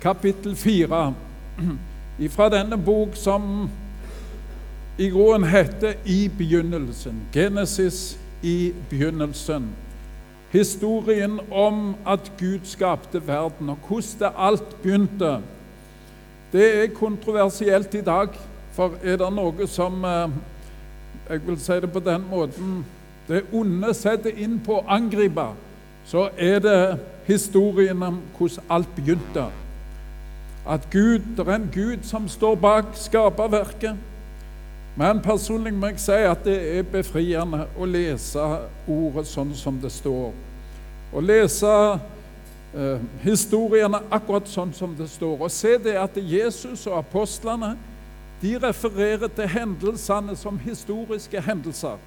kapittel 4 fra denne bok som i groen heter 'I begynnelsen'. Genesis i begynnelsen. Historien om at Gud skapte verden, og hvordan det alt begynte. Det er kontroversielt i dag, for er det noe som eh, Jeg vil si det på den måten det onde setter inn på å angripe, så er det historien om hvordan alt begynte. At Gud, det er en Gud som står bak skaperverket. Men personlig må jeg si at det er befriende å lese ordet sånn som det står. Å lese eh, historiene akkurat sånn som det står. Og se det at Jesus og apostlene de refererer til hendelsene som historiske hendelser.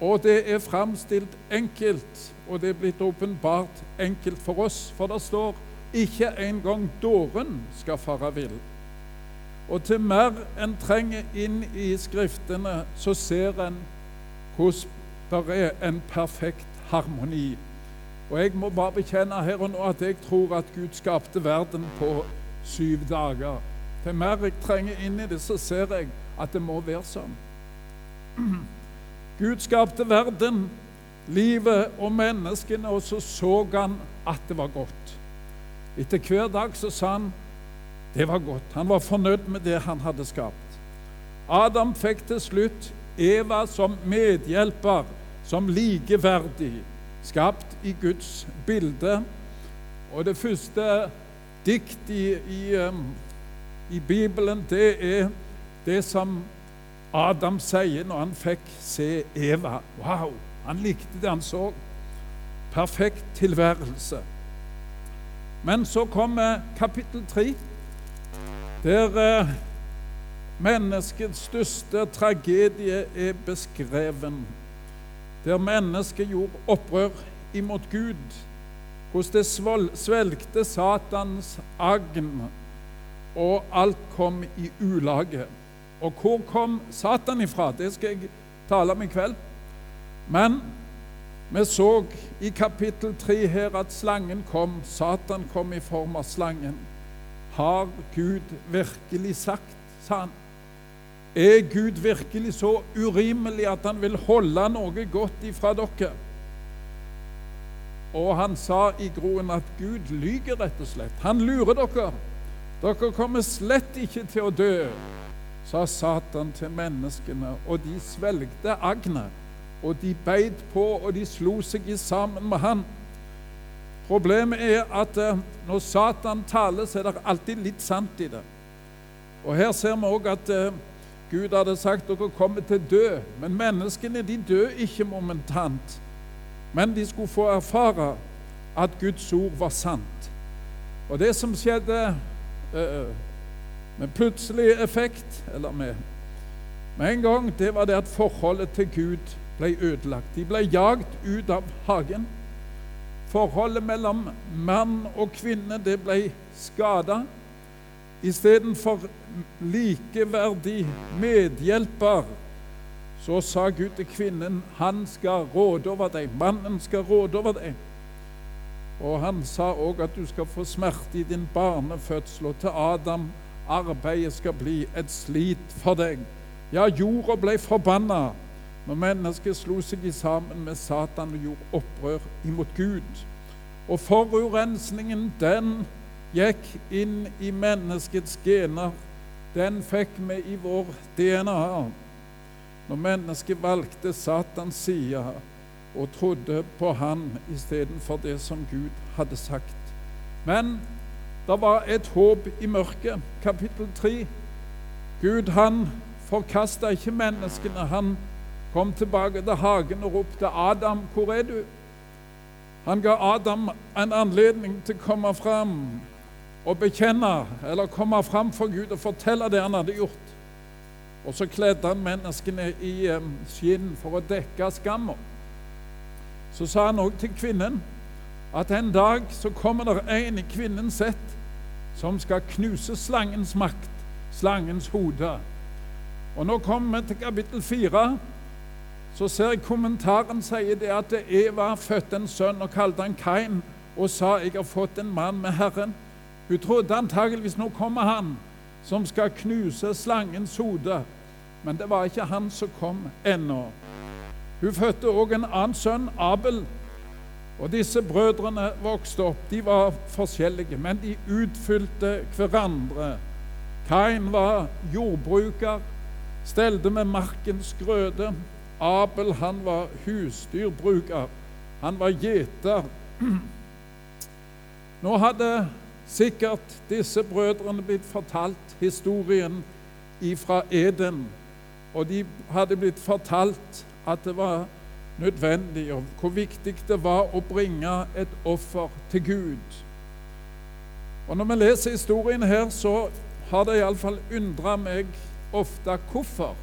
Og det er framstilt enkelt, og det er blitt åpenbart enkelt for oss. For det står ikke engang dåren skal fare vill. Og til mer en trenger inn i Skriftene, så ser en hvordan det er en perfekt harmoni. Og jeg må bare bekjenne her og nå at jeg tror at Gud skapte verden på syv dager. Til mer jeg trenger inn i det, så ser jeg at det må være sånn. Gud skapte verden, livet og menneskene, og så så han at det var godt. Etter hver dag så sa han det var godt. Han var fornøyd med det han hadde skapt. Adam fikk til slutt Eva som medhjelper, som likeverdig, skapt i Guds bilde. Og det første dikt i, i um, i Bibelen, det er det som Adam sier når han fikk se Eva. Wow! Han likte det han så. Perfekt tilværelse. Men så kommer kapittel tre, der eh, menneskets største tragedie er beskreven. Der mennesket gjorde opprør imot Gud. Hvordan det svelgte Satans agn og alt kom i ulage. Og hvor kom Satan ifra? Det skal jeg tale om i kveld. Men vi så i kapittel 3 her at slangen kom. Satan kom i form av slangen. Har Gud virkelig sagt, sa han. Er Gud virkelig så urimelig at han vil holde noe godt ifra dere? Og han sa i groen at Gud lyger, rett og slett. Han lurer dere. Dere kommer slett ikke til å dø, sa Satan til menneskene, og de svelgte agnet. Og de beit på, og de slo seg i sammen med han. Problemet er at eh, når Satan taler, så er det alltid litt sant i det. Og Her ser vi òg at eh, Gud hadde sagt dere kommer til å dø. Men menneskene de dør ikke momentant. Men de skulle få erfare at Guds ord var sant. Og det som skjedde øh, med plutselig effekt, eller med, med en gang, det var det at forholdet til Gud ble ødelagt. De ble jagd ut av hagen. Forholdet mellom mann og kvinne det ble skada. Istedenfor likeverdig medhjelper så sa Gud til kvinnen han skal råde over deg. Mannen skal råde over deg. Og han sa òg at du skal få smerte i din barnefødsel, og til Adam arbeidet skal bli et slit for deg. Ja, jorda ble forbanna når mennesket slo seg i sammen med Satan og gjorde opprør imot Gud. Og forurensningen, den gikk inn i menneskets gener. Den fikk vi i vår DNA. Når mennesket valgte Satans side, og trodde på han istedenfor det som Gud hadde sagt. Men det var et håp i mørket. Kapittel 3. Gud han forkasta ikke menneskene. Han kom tilbake til hagen og ropte 'Adam, hvor er du?' Han ga Adam en anledning til å komme fram og bekjenne, eller komme fram for Gud og fortelle det han hadde gjort. Og så kledde han menneskene i eh, skinn for å dekke skammen. Så sa han òg til kvinnen at en dag så kommer det en i kvinnens sett som skal knuse slangens makt, slangens hode. Og Nå kommer vi til kapittel fire. Så ser jeg kommentaren sier det at Eva fødte en sønn og kalte han Kain og sa 'Jeg har fått en mann med Herren'. Hun trodde antageligvis nå kommer han som skal knuse slangens hode. Men det var ikke han som kom ennå. Hun fødte òg en annen sønn, Abel. Og disse brødrene vokste opp. De var forskjellige, men de utfylte hverandre. Kain var jordbruker, stelte med markens grøde. Abel han var husdyrbruker. Han var gjeter. Nå hadde sikkert disse brødrene blitt fortalt historien fra Eden, og de hadde blitt fortalt at det var nødvendig, og hvor viktig det var å bringe et offer til Gud. Og Når vi leser historien her, så har det iallfall undra meg ofte hvorfor.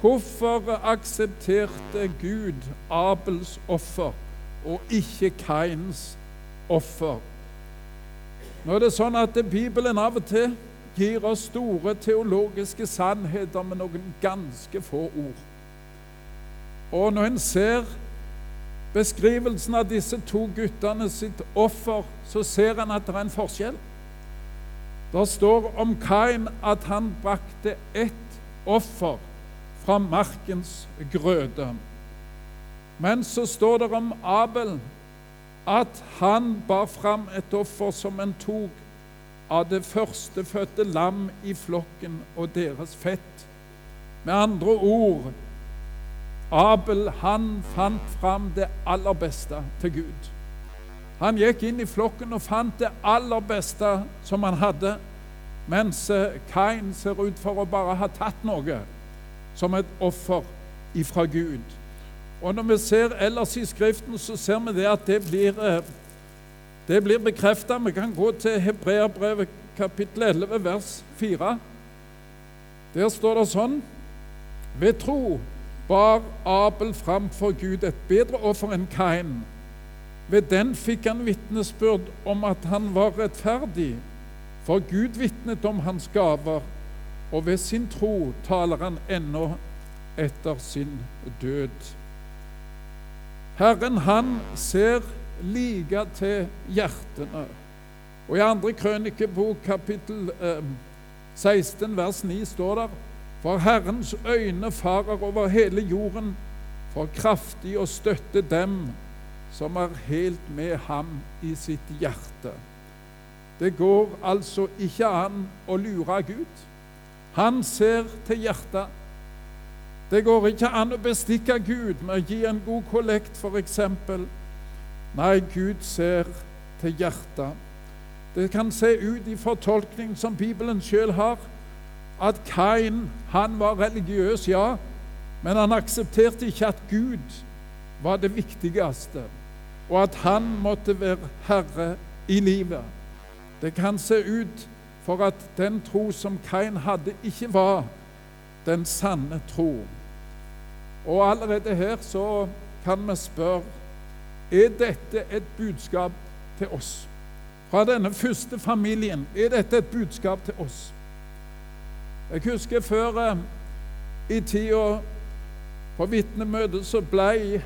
Hvorfor aksepterte Gud Abels offer og ikke Kains offer? Nå er det sånn at Bibelen av og til gir oss store teologiske sannheter med noen ganske få ord. Og når en ser beskrivelsen av disse to guttene sitt offer, så ser en at det er en forskjell. Det står om Kain at han brakte ett offer fra markens grøde. Men så står det om Abel at han bar fram et offer som en tok av det førstefødte lam i flokken og deres fett. Med andre ord Abel han fant fram det aller beste til Gud. Han gikk inn i flokken og fant det aller beste som han hadde, mens Kain ser ut for å bare ha tatt noe som et offer ifra Gud. Og Når vi ser ellers i Skriften, så ser vi det at det blir, eh, det blir bekrefta. Vi kan gå til Hebreabrevet kapittel 11, vers 4. Der står det sånn Ved tro bar Abel framfor Gud et bedre offer enn Kain. Ved den fikk han vitnesbyrd om at han var rettferdig, for Gud vitnet om hans gaver og ved sin tro taler han ennå etter sin død. Herren, han ser like til hjertene. Og I andre krønikebok, kapittel eh, 16, vers 9, står der For Herrens øyne farer over hele jorden, for kraftig å støtte dem som er helt med ham i sitt hjerte. Det går altså ikke an å lure Gud. Han ser til hjertet. Det går ikke an å bestikke Gud med å gi en god kollekt, f.eks. Nei, Gud ser til hjertet. Det kan se ut i fortolkning som Bibelen sjøl har, at Kain han var religiøs, ja, men han aksepterte ikke at Gud var det viktigste, og at han måtte være herre i livet. Det kan se ut for at den tro som Kain hadde, ikke var den sanne tro. Og allerede her så kan vi spørre er dette et budskap til oss. Fra denne første familien er dette et budskap til oss. Jeg husker før eh, i tida på vitnemøtet så ble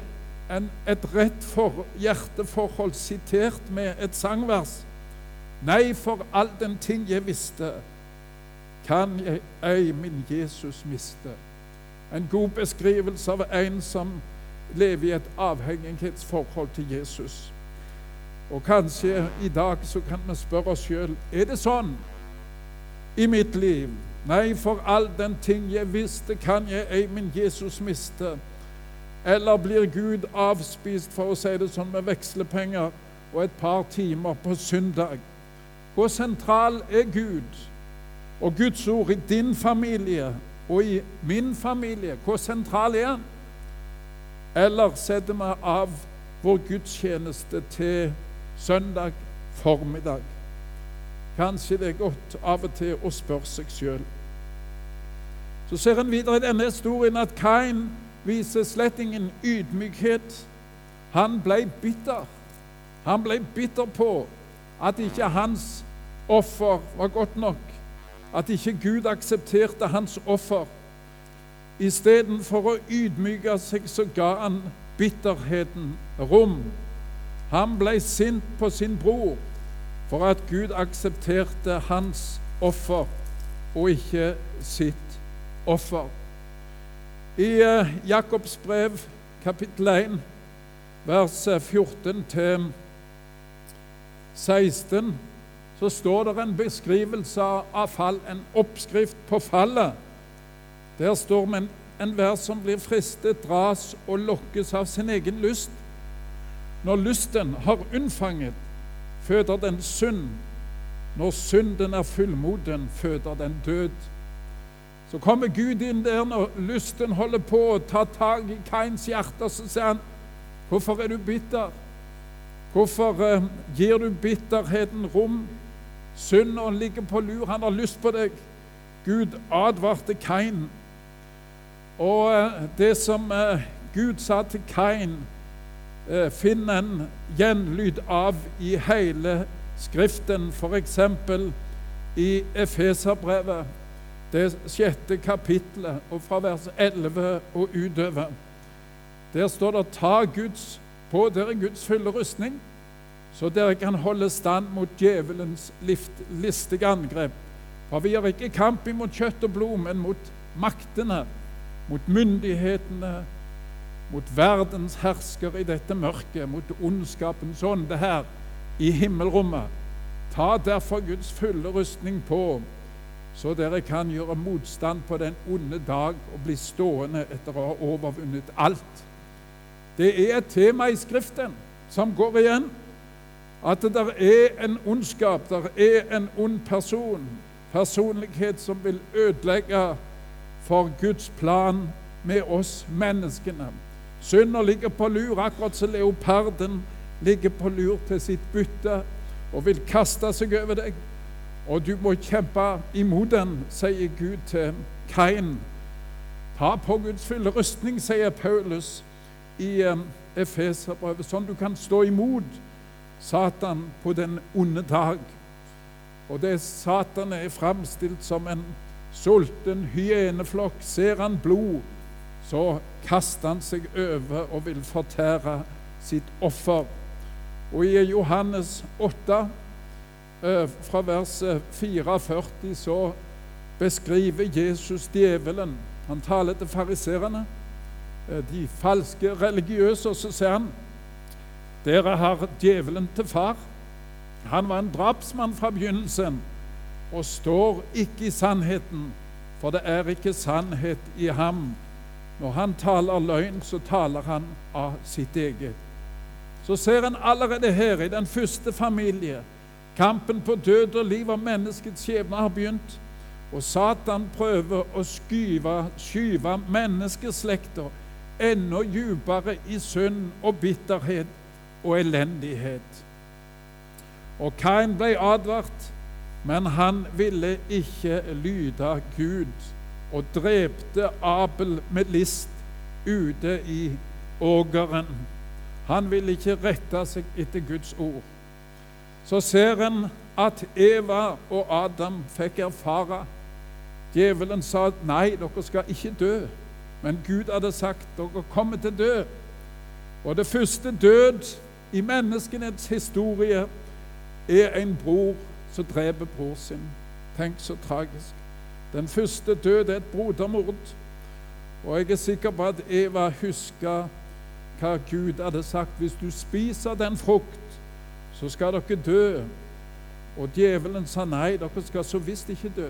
en, et rett for hjerteforhold sitert med et sangvers Nei, for all den ting jeg visste, kan jeg ei min Jesus miste. En god beskrivelse av en som lever i et avhengighetsforhold til Jesus. Og kanskje i dag så kan vi spørre oss sjøl er det sånn i mitt liv. Nei, for all den ting jeg visste, kan jeg ei min Jesus miste. Eller blir Gud avspist, for å si det sånn, med vekslepenger og et par timer på søndag? Hvor sentral er Gud og Guds ord i din familie og i min familie? Hvor sentral er han? Eller setter vi av vår gudstjeneste til søndag formiddag? Kanskje det er godt av og til å spørre seg sjøl. Så ser en videre i denne historien at Kain viser slett ingen ydmykhet. Han ble bitter. Han ble bitter på at ikke hans offer var godt nok, at ikke Gud aksepterte hans offer. Istedenfor å ydmyke seg, så ga han bitterheten rom. Han ble sint på sin bror, for at Gud aksepterte hans offer og ikke sitt offer. I eh, Jakobs brev, kapittel 1, vers 14 til 16, så står det en beskrivelse av fall, en oppskrift på fallet. Der står det enhver som blir fristet, dras og lokkes av sin egen lyst. Når lysten har unnfanget, føder den synd. Når synden er fullmoden, føder den død. Så kommer Gud inn der når lysten holder på å ta tak i Kains hjerte, så sier han, 'Hvorfor er du bitter?' Hvorfor uh, gir du bitterheten rom? Synden ligger på lur, han har lyst på deg. Gud advarte Kain. Og uh, det som uh, Gud sa til Kain, finn en gjenlyd av i hele Skriften, f.eks. i Efeserbrevet, det sjette kapittelet, og fra vers 11 og utover. Der står det 'ta Guds på dere Guds fulle rustning', så dere kan holde stand mot djevelens listige angrep. For vi har ikke kamp imot kjøtt og blod, men mot maktene, mot myndighetene, mot verdens hersker i dette mørket, mot ondskapens ånde her i himmelrommet. Ta derfor Guds fulle rustning på, så dere kan gjøre motstand på den onde dag og bli stående etter å ha overvunnet alt. Det er et tema i Skriften som går igjen. At det der er en ondskap, der er en ond person, personlighet som vil ødelegge for Guds plan med oss menneskene. Synder ligger på lur, akkurat som leoparden ligger på lur til sitt bytte og vil kaste seg over deg. Og du må kjempe imot den, sier Gud til Kain. Ta på Guds fulle rustning, sier Paulus i Efeserbrevet, sånn du kan stå imot Satan på den onde dag. Og det Satan er framstilt som en sulten hyeneflokk. Ser han blod, så kaster han seg over og vil fortære sitt offer. Og i Johannes 8, eh, fra vers 44, eh, så beskriver Jesus djevelen. Han taler til fariserene, de falske religiøse, og så sier han dere har djevelen til far. Han var en drapsmann fra begynnelsen og står ikke i sannheten, for det er ikke sannhet i ham. Når han taler løgn, så taler han av sitt eget så ser en allerede her, i den første familie, kampen på død og liv og menneskets skjebne har begynt. Og Satan prøver å skyve, skyve menneskeslekter enda dypere i synd og bitterhet og elendighet. Og Kain ble advart, men han ville ikke lyde Gud og drepte Abel med list ute i ågeren. Han ville ikke rette seg etter Guds ord. Så ser en at Eva og Adam fikk erfare Djevelen sa nei, dere skal ikke dø. Men Gud hadde sagt dere kommer til å dø. Og det første død i menneskenes historie er en bror som dreper bror sin. Tenk så tragisk. Den første død er et brodermord. Og jeg er sikker på at Eva husker hva Gud hadde sagt. Hvis du spiser den frukt, så skal dere dø. Og djevelen sa nei, dere skal så visst ikke dø.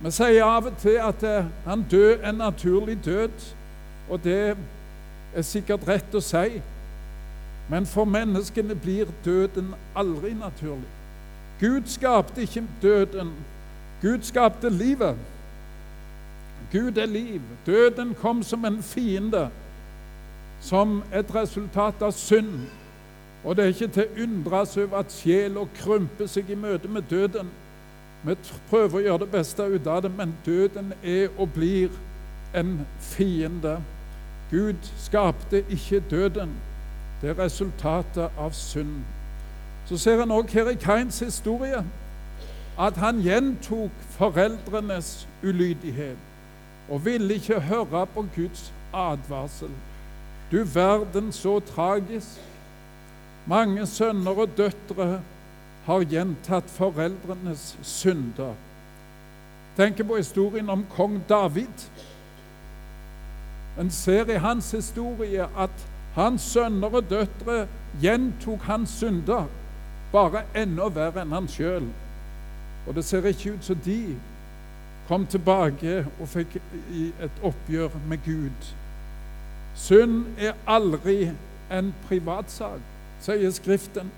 Vi sier av og til at eh, han dør en naturlig død, og det er sikkert rett å si. Men for menneskene blir døden aldri naturlig. Gud skapte ikke døden. Gud skapte livet. Gud er liv. Døden kom som en fiende som et resultat av synd. Og det er ikke til å undres over at sjela krymper seg i møte med døden. Vi prøver å gjøre det beste ut av det, men døden er og blir en fiende. Gud skapte ikke døden. Det er resultatet av synd. Så ser en òg her i Kains historie at han gjentok foreldrenes ulydighet og ville ikke høre på Guds advarsel. Du verden, så tragisk. Mange sønner og døtre har gjentatt foreldrenes synder. Tenk på historien om kong David. En ser i hans historie at hans sønner og døtre gjentok hans synder, bare enda verre enn han sjøl. Og det ser ikke ut som de kom tilbake og fikk et oppgjør med Gud. Synd er aldri en privatsak, sier Skriften.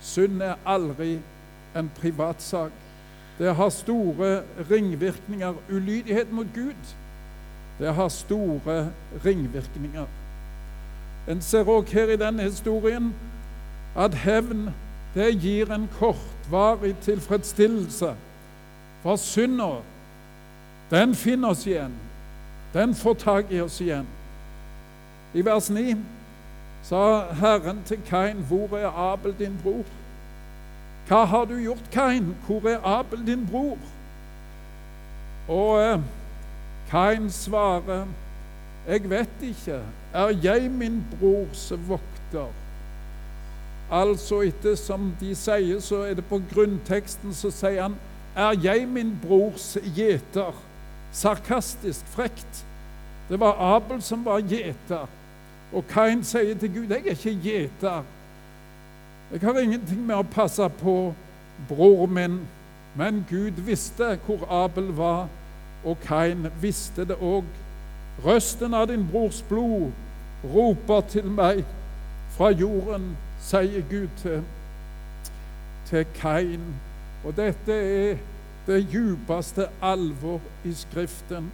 Synd er aldri en privatsak. Det har store ringvirkninger. Ulydighet mot Gud, det har store ringvirkninger. En ser òg her i denne historien at hevn det gir en kortvarig tilfredsstillelse. For synda, den finner oss igjen. Den får tak i oss igjen. I vers 9 sa Herren til Kain, 'Hvor er Abel, din bror?' Hva har du gjort, Kain? Hvor er Abel, din bror? Og eh, Kain svarer, 'Jeg vet ikke. Er jeg min brors vokter?' Altså, etter som de sier, så er det på grunnteksten så sier han, 'Er jeg min brors gjeter?' Sarkastisk, frekt. Det var Abel som var gjeter. Og Kain sier til Gud, 'Jeg er ikke gjeter.' Jeg har ingenting med å passe på bror min. Men Gud visste hvor Abel var, og Kain visste det òg. Røsten av din brors blod roper til meg fra jorden, sier Gud til, til Kain. Og dette er det djupeste alvor i Skriften.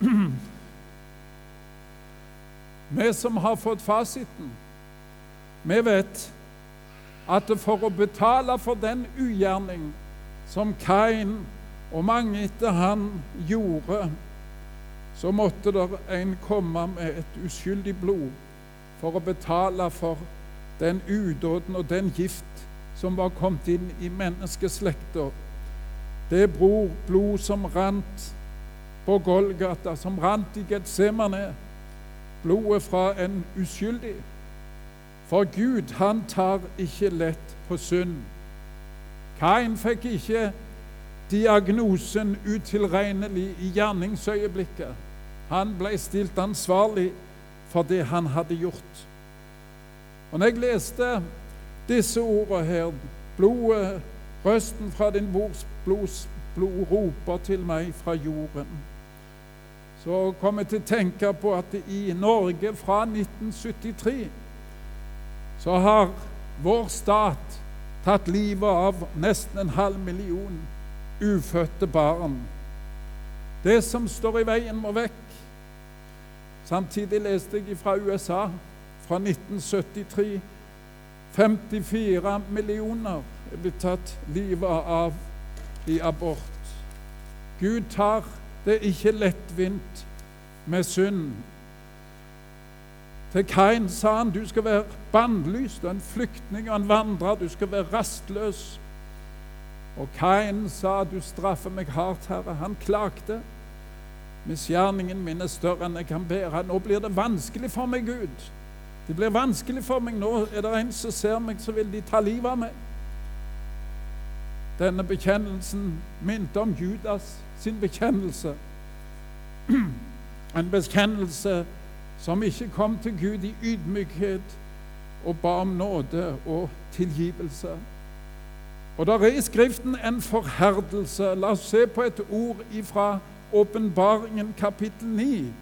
Vi som har fått fasiten, vi vet at for å betale for den ugjerning som Kain og mange etter han gjorde, så måtte det en komme med et uskyldig blod for å betale for den udåden og den gift som var kommet inn i menneskeslekta. Det blod som rant på Golgata, som rant i Getsemane, blodet fra en uskyldig. For Gud, han tar ikke lett på synd. Kain fikk ikke diagnosen utilregnelig i gjerningsøyeblikket. Han ble stilt ansvarlig for det han hadde gjort. Og når jeg leste disse ordene her blodet, Røsten fra din blod, blod roper til meg fra jorden. Så kom jeg til å tenke på at i Norge fra 1973 så har vår stat tatt livet av nesten en halv million ufødte barn. Det som står i veien, må vekk. Samtidig leste jeg fra USA fra 1973 54 millioner er blitt tatt livet av i abort. Gud tar det er ikke lettvint med synd. Til Kain sa han du skal være bannlyst og en flyktning og en vandrer. Du skal være rastløs. Og Kain sa du straffer meg hardt, Herre. Han klagde. Misgjerningen min er større enn jeg kan bære. Nå blir det vanskelig for meg, Gud. Det blir vanskelig for meg. Nå er det en som ser meg, så vil de ta livet av meg. Denne bekjennelsen minte om Judas sin bekjennelse. En bekjennelse som ikke kom til Gud i ydmykhet og ba om nåde og tilgivelse. Og der er i Skriften en forherdelse. La oss se på et ord fra Åpenbaringen kapittel 9.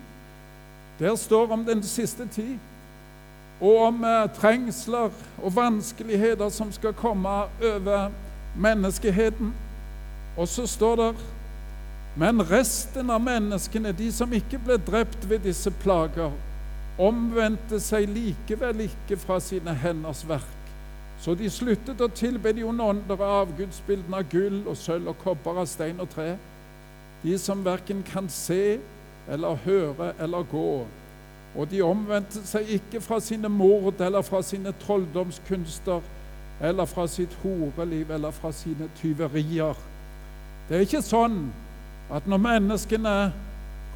Der står om den siste tid, og om eh, trengsler og vanskeligheter som skal komme over menneskeheten. Og så står det men resten av menneskene, de som ikke ble drept ved disse plager, omvendte seg likevel ikke fra sine henders verk. Så de sluttet å tilbe de onde ånder av avgudsbildene av gull og sølv og kobber av stein og tre, de som verken kan se eller høre eller gå. Og de omvendte seg ikke fra sine mord eller fra sine trolldomskunster eller fra sitt horeliv eller fra sine tyverier. Det er ikke sånn at når menneskene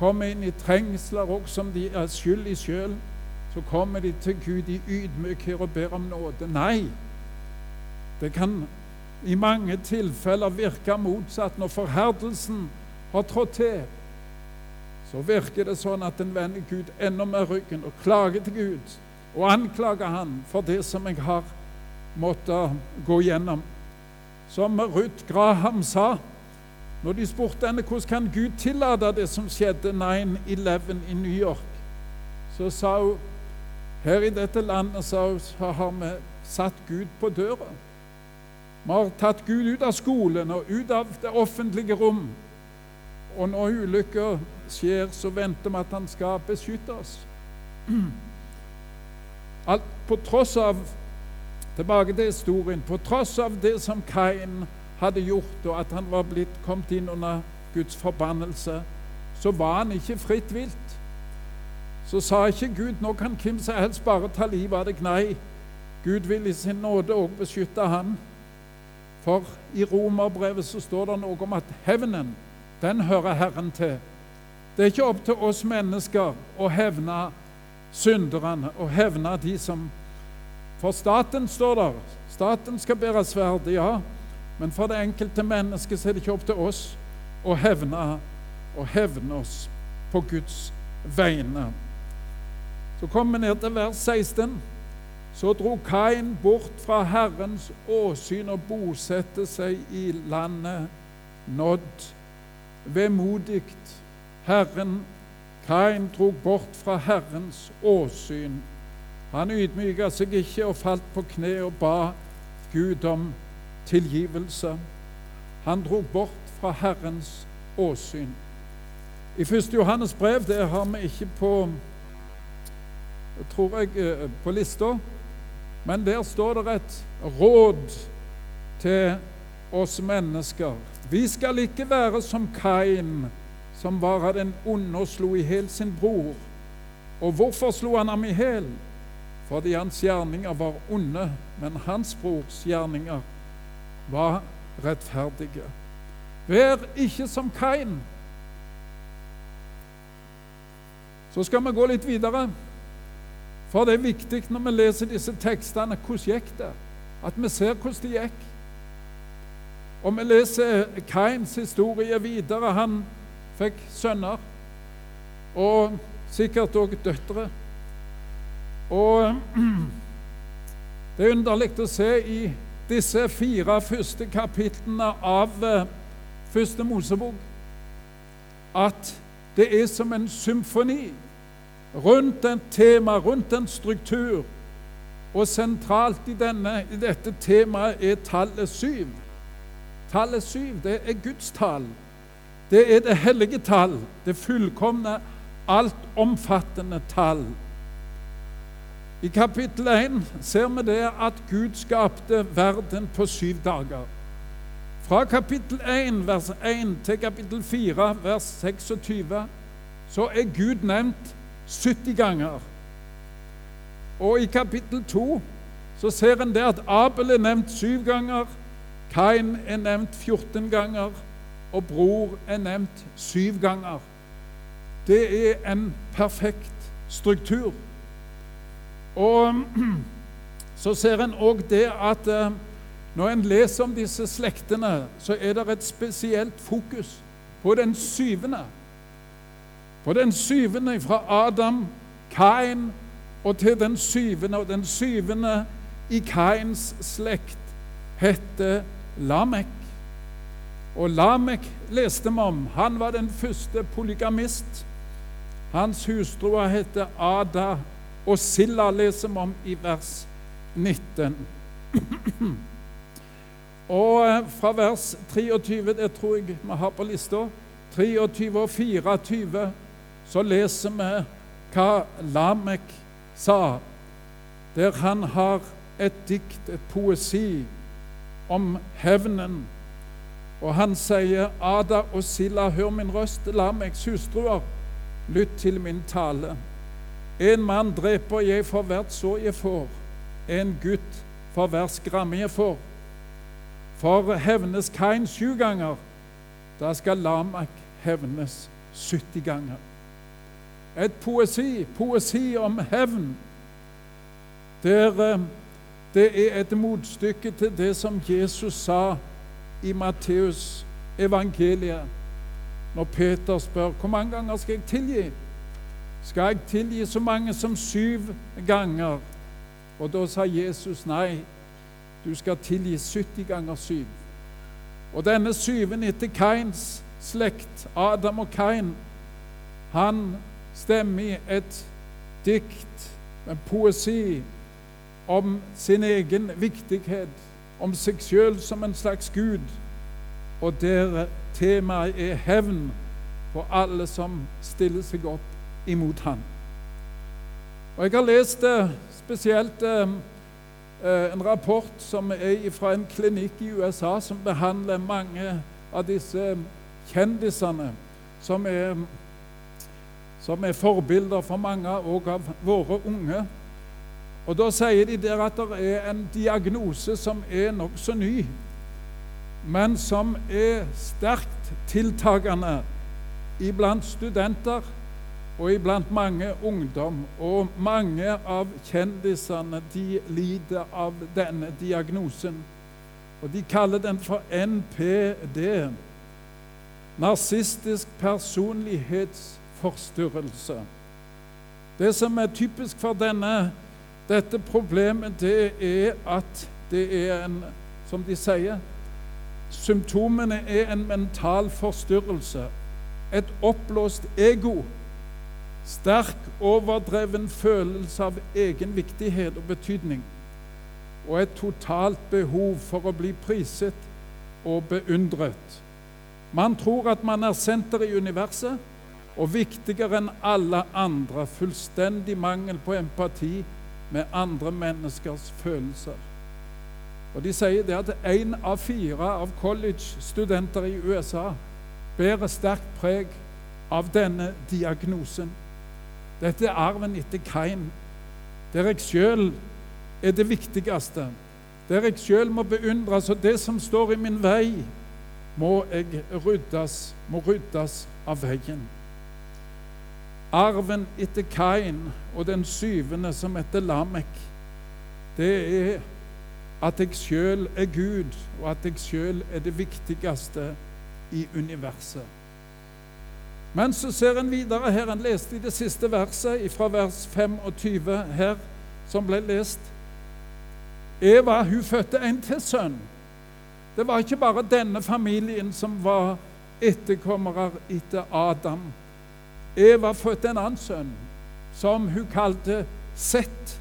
kommer inn i trengsler, og som de er skyld i sjøl, så kommer de til Gud i ydmykhet og ber om nåde. Nei, Det kan i mange tilfeller virke motsatt. Når forherdelsen har trådt til, så virker det sånn at en vender Gud enda mer ryggen og klager til Gud og anklager han for det som jeg har måttet gå gjennom. Som Ruth Graham sa når de spurte henne hvordan kan Gud tillate det som skjedde 9-11 i New York, så sa hun her i dette landet så har vi satt Gud på døra. Vi har tatt Gud ut av skolen og ut av det offentlige rom. Og når ulykker skjer, så venter vi at Han skal beskytte oss. Alt på tross av Tilbake til historien. På tross av det som Kain hadde gjort, og at han var blitt kommet inn under Guds forbannelse, så var han ikke fritt vilt. Så sa ikke Gud nå kan hvem som helst bare ta livet av deg. Nei, Gud vil i sin nåde òg beskytte han. For i romerbrevet så står det noe om at hevnen, den hører Herren til. Det er ikke opp til oss mennesker å hevne synderne og hevne de som For staten står der. Staten skal bære sverd, ja. Men for det enkelte mennesket så er det ikke opp til oss å hevne, å hevne oss på Guds vegne. Så kommer vi ned til vers 16. Så dro Kain bort fra Herrens åsyn og bosatte seg i landet Nådd. Vemodig Herren Kain dro bort fra Herrens åsyn. Han ydmyka seg ikke og falt på kne og ba Gud om tilgivelse. Han dro bort fra Herrens åsyn. I 1. Johannes brev, det har vi ikke på tror jeg, eh, på lista, men der står det et råd til oss mennesker. Vi skal ikke være som Kain, som var av den onde og slo i hjel sin bror. Og hvorfor slo han ham i hjel? Fordi hans gjerninger var onde, men hans brors gjerninger var rettferdige. Vær ikke som Kain. Så skal vi gå litt videre. For det er viktig når vi leser disse tekstene, hvordan gikk det? At vi ser hvordan det gikk. Og vi leser Kains historie videre. Han fikk sønner, og sikkert òg døtre. Og det er underlig å se i disse fire første kapitlene av eh, Første Mosebok at det er som en symfoni rundt et tema, rundt en struktur. Og sentralt i, denne, i dette temaet er tallet syv. Tallet syv, det er Guds tall. Det er det hellige tall, det fullkomne, altomfattende tall. I kapittel 1 ser vi det at Gud skapte verden på syv dager. Fra kapittel 1, vers 1 til kapittel 4, vers 26, så er Gud nevnt 70 ganger. Og i kapittel 2 så ser en det at Abel er nevnt syv ganger, Kain er nevnt 14 ganger, og bror er nevnt syv ganger. Det er en perfekt struktur. Og så ser en òg det at eh, når en leser om disse slektene, så er det et spesielt fokus på den syvende. På den syvende fra Adam, Kain, og til den syvende. Og den syvende i Kains slekt heter Lamek. Og Lamek leste vi om. Han var den første polygamist. Hans hustruer heter Ada og Silla, leser vi om i vers 19. og eh, fra vers 23, det tror jeg vi har på lista, 23 og 24 så leser vi hva Lamek sa, der han har et dikt, et poesi, om hevnen. Og han sier, 'Ada og Silla, hør min røst, Lameks hustruer, lytt til min tale.' En mann dreper jeg for hvert så jeg får, en gutt for hver skramme jeg får. For hevnes Kain sju ganger, da skal Lamek hevnes 70 ganger et poesi, poesi om hevn, der, det er et motstykke til det som Jesus sa i Matteus evangeliet. Når Peter spør hvor mange ganger skal jeg tilgi, skal jeg tilgi så mange som syv ganger. Og da sa Jesus nei, du skal tilgi 70 ganger syv. Og denne syven etter Kains slekt, Adam og Kain, han stemmer i et dikt, en poesi, om sin egen viktighet, om seg sjøl som en slags gud, og der temaet er hevn på alle som stiller seg opp imot han. Og Jeg har lest eh, spesielt eh, eh, en rapport som er fra en klinikk i USA som behandler mange av disse kjendisene som er, som er forbilder for mange og av våre unge. Og Da sier de der at det er en diagnose som er nokså ny, men som er sterkt tiltagende iblant studenter og iblant mange ungdom. Og mange av kjendisene de lider av denne diagnosen. Og De kaller den for NPD, narsistisk personlighetsforstyrrelse. Det som er typisk for denne, dette problemet, det er at det er en, som de sier Symptomene er en mental forstyrrelse, et oppblåst ego, sterk, overdreven følelse av egen viktighet og betydning, og et totalt behov for å bli priset og beundret. Man tror at man er senter i universet og viktigere enn alle andre. Fullstendig mangel på empati med andre menneskers følelser. Og De sier det at én av fire av college-studenter i USA bærer sterkt preg av denne diagnosen. Dette er arven etter Kain, der jeg sjøl er det viktigste. Der jeg sjøl må beundres, og det som står i min vei, må, jeg ryddes, må ryddes av veien. Arven etter Kain og den syvende som heter Lamek, det er at jeg sjøl er Gud, og at jeg sjøl er det viktigste i universet. Men så ser en videre her, en leste i det siste verset, fra vers 25 her, som ble lest. Eva hun fødte en til sønn. Det var ikke bare denne familien som var etterkommere etter Adam. Eva fødte en annen sønn, som hun kalte Sett.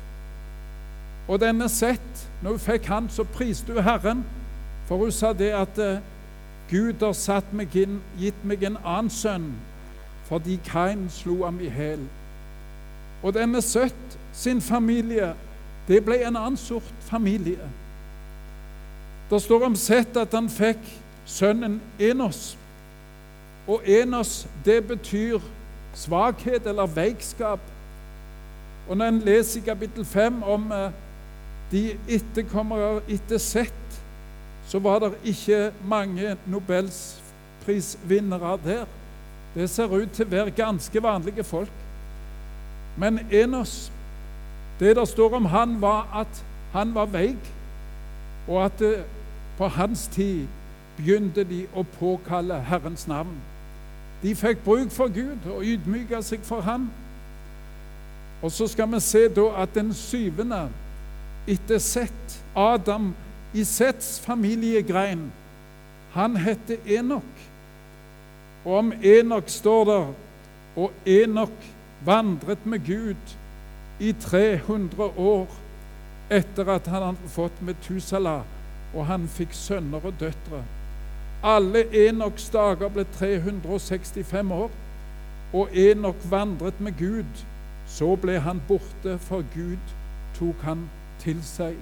Og denne Sett, når hun fikk han, så priste hun Herren, for hun sa det at eh, Gud har meg inn, gitt meg en annen sønn, fordi Kain slo ham i hæl. Og denne Søtt sin familie, det ble en annen sort familie. Det står om Sett at han fikk sønnen Enos. Og Enos, det betyr svakhet eller veikskap. Og når en leser i kapittel 5 om eh, de etterkommere etter Sett, så var det ikke mange nobelprisvinnere der. Det ser ut til å være ganske vanlige folk. Men Enos, det der står om han, var at han var veik, og at eh, på hans tid begynte de å påkalle Herrens navn. De fikk bruk for Gud og ydmyka seg for ham. Og så skal vi se da at den syvende etter Sett, Adam i Setts familiegrein, han heter Enok. Og om Enok står der og Enok vandret med Gud i 300 år etter at han hadde fått Metusala, og han fikk sønner og døtre. Alle Enoks dager ble 365 år, og Enok vandret med Gud. Så ble han borte, for Gud tok han til seg.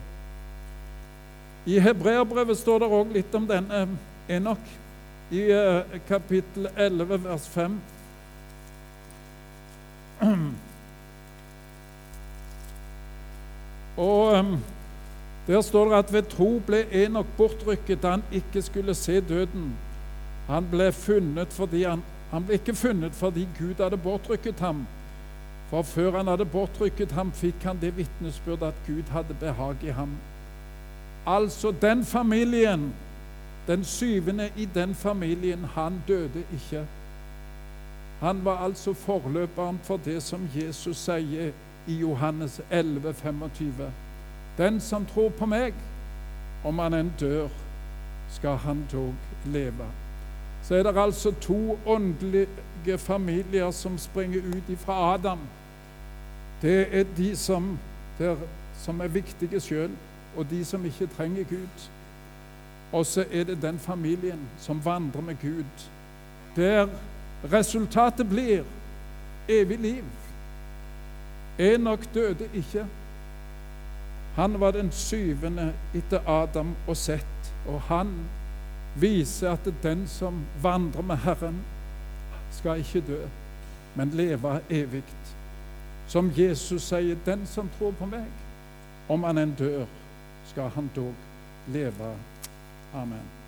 I Hebreerbrevet står det òg litt om denne Enok, i eh, kapittel 11, vers 5. Og um, Der står det at ved tro ble Enok bortrykket da han ikke skulle se døden. Han ble, han, han ble ikke funnet fordi Gud hadde bortrykket ham. For før han hadde bortrykket ham, fikk han det vitnesbyrd at Gud hadde behag i ham. Altså, den familien, den syvende i den familien, han døde ikke. Han var altså forløperen for det som Jesus sier i Johannes 11, 25. Den som tror på meg, om han enn dør, skal han dog leve. Så er det altså to åndelige familier som springer ut fra Adam. Det er de som, der, som er viktige sjøl, og de som ikke trenger Gud. Og så er det den familien som vandrer med Gud, der resultatet blir evig liv. Enok døde ikke. Han var den syvende etter Adam og Sett, og han viser at den som vandrer med Herren, skal ikke dø, men leve evig. Som Jesus sier, 'Den som tror på meg, om han enn dør, skal han dog leve'. Amen.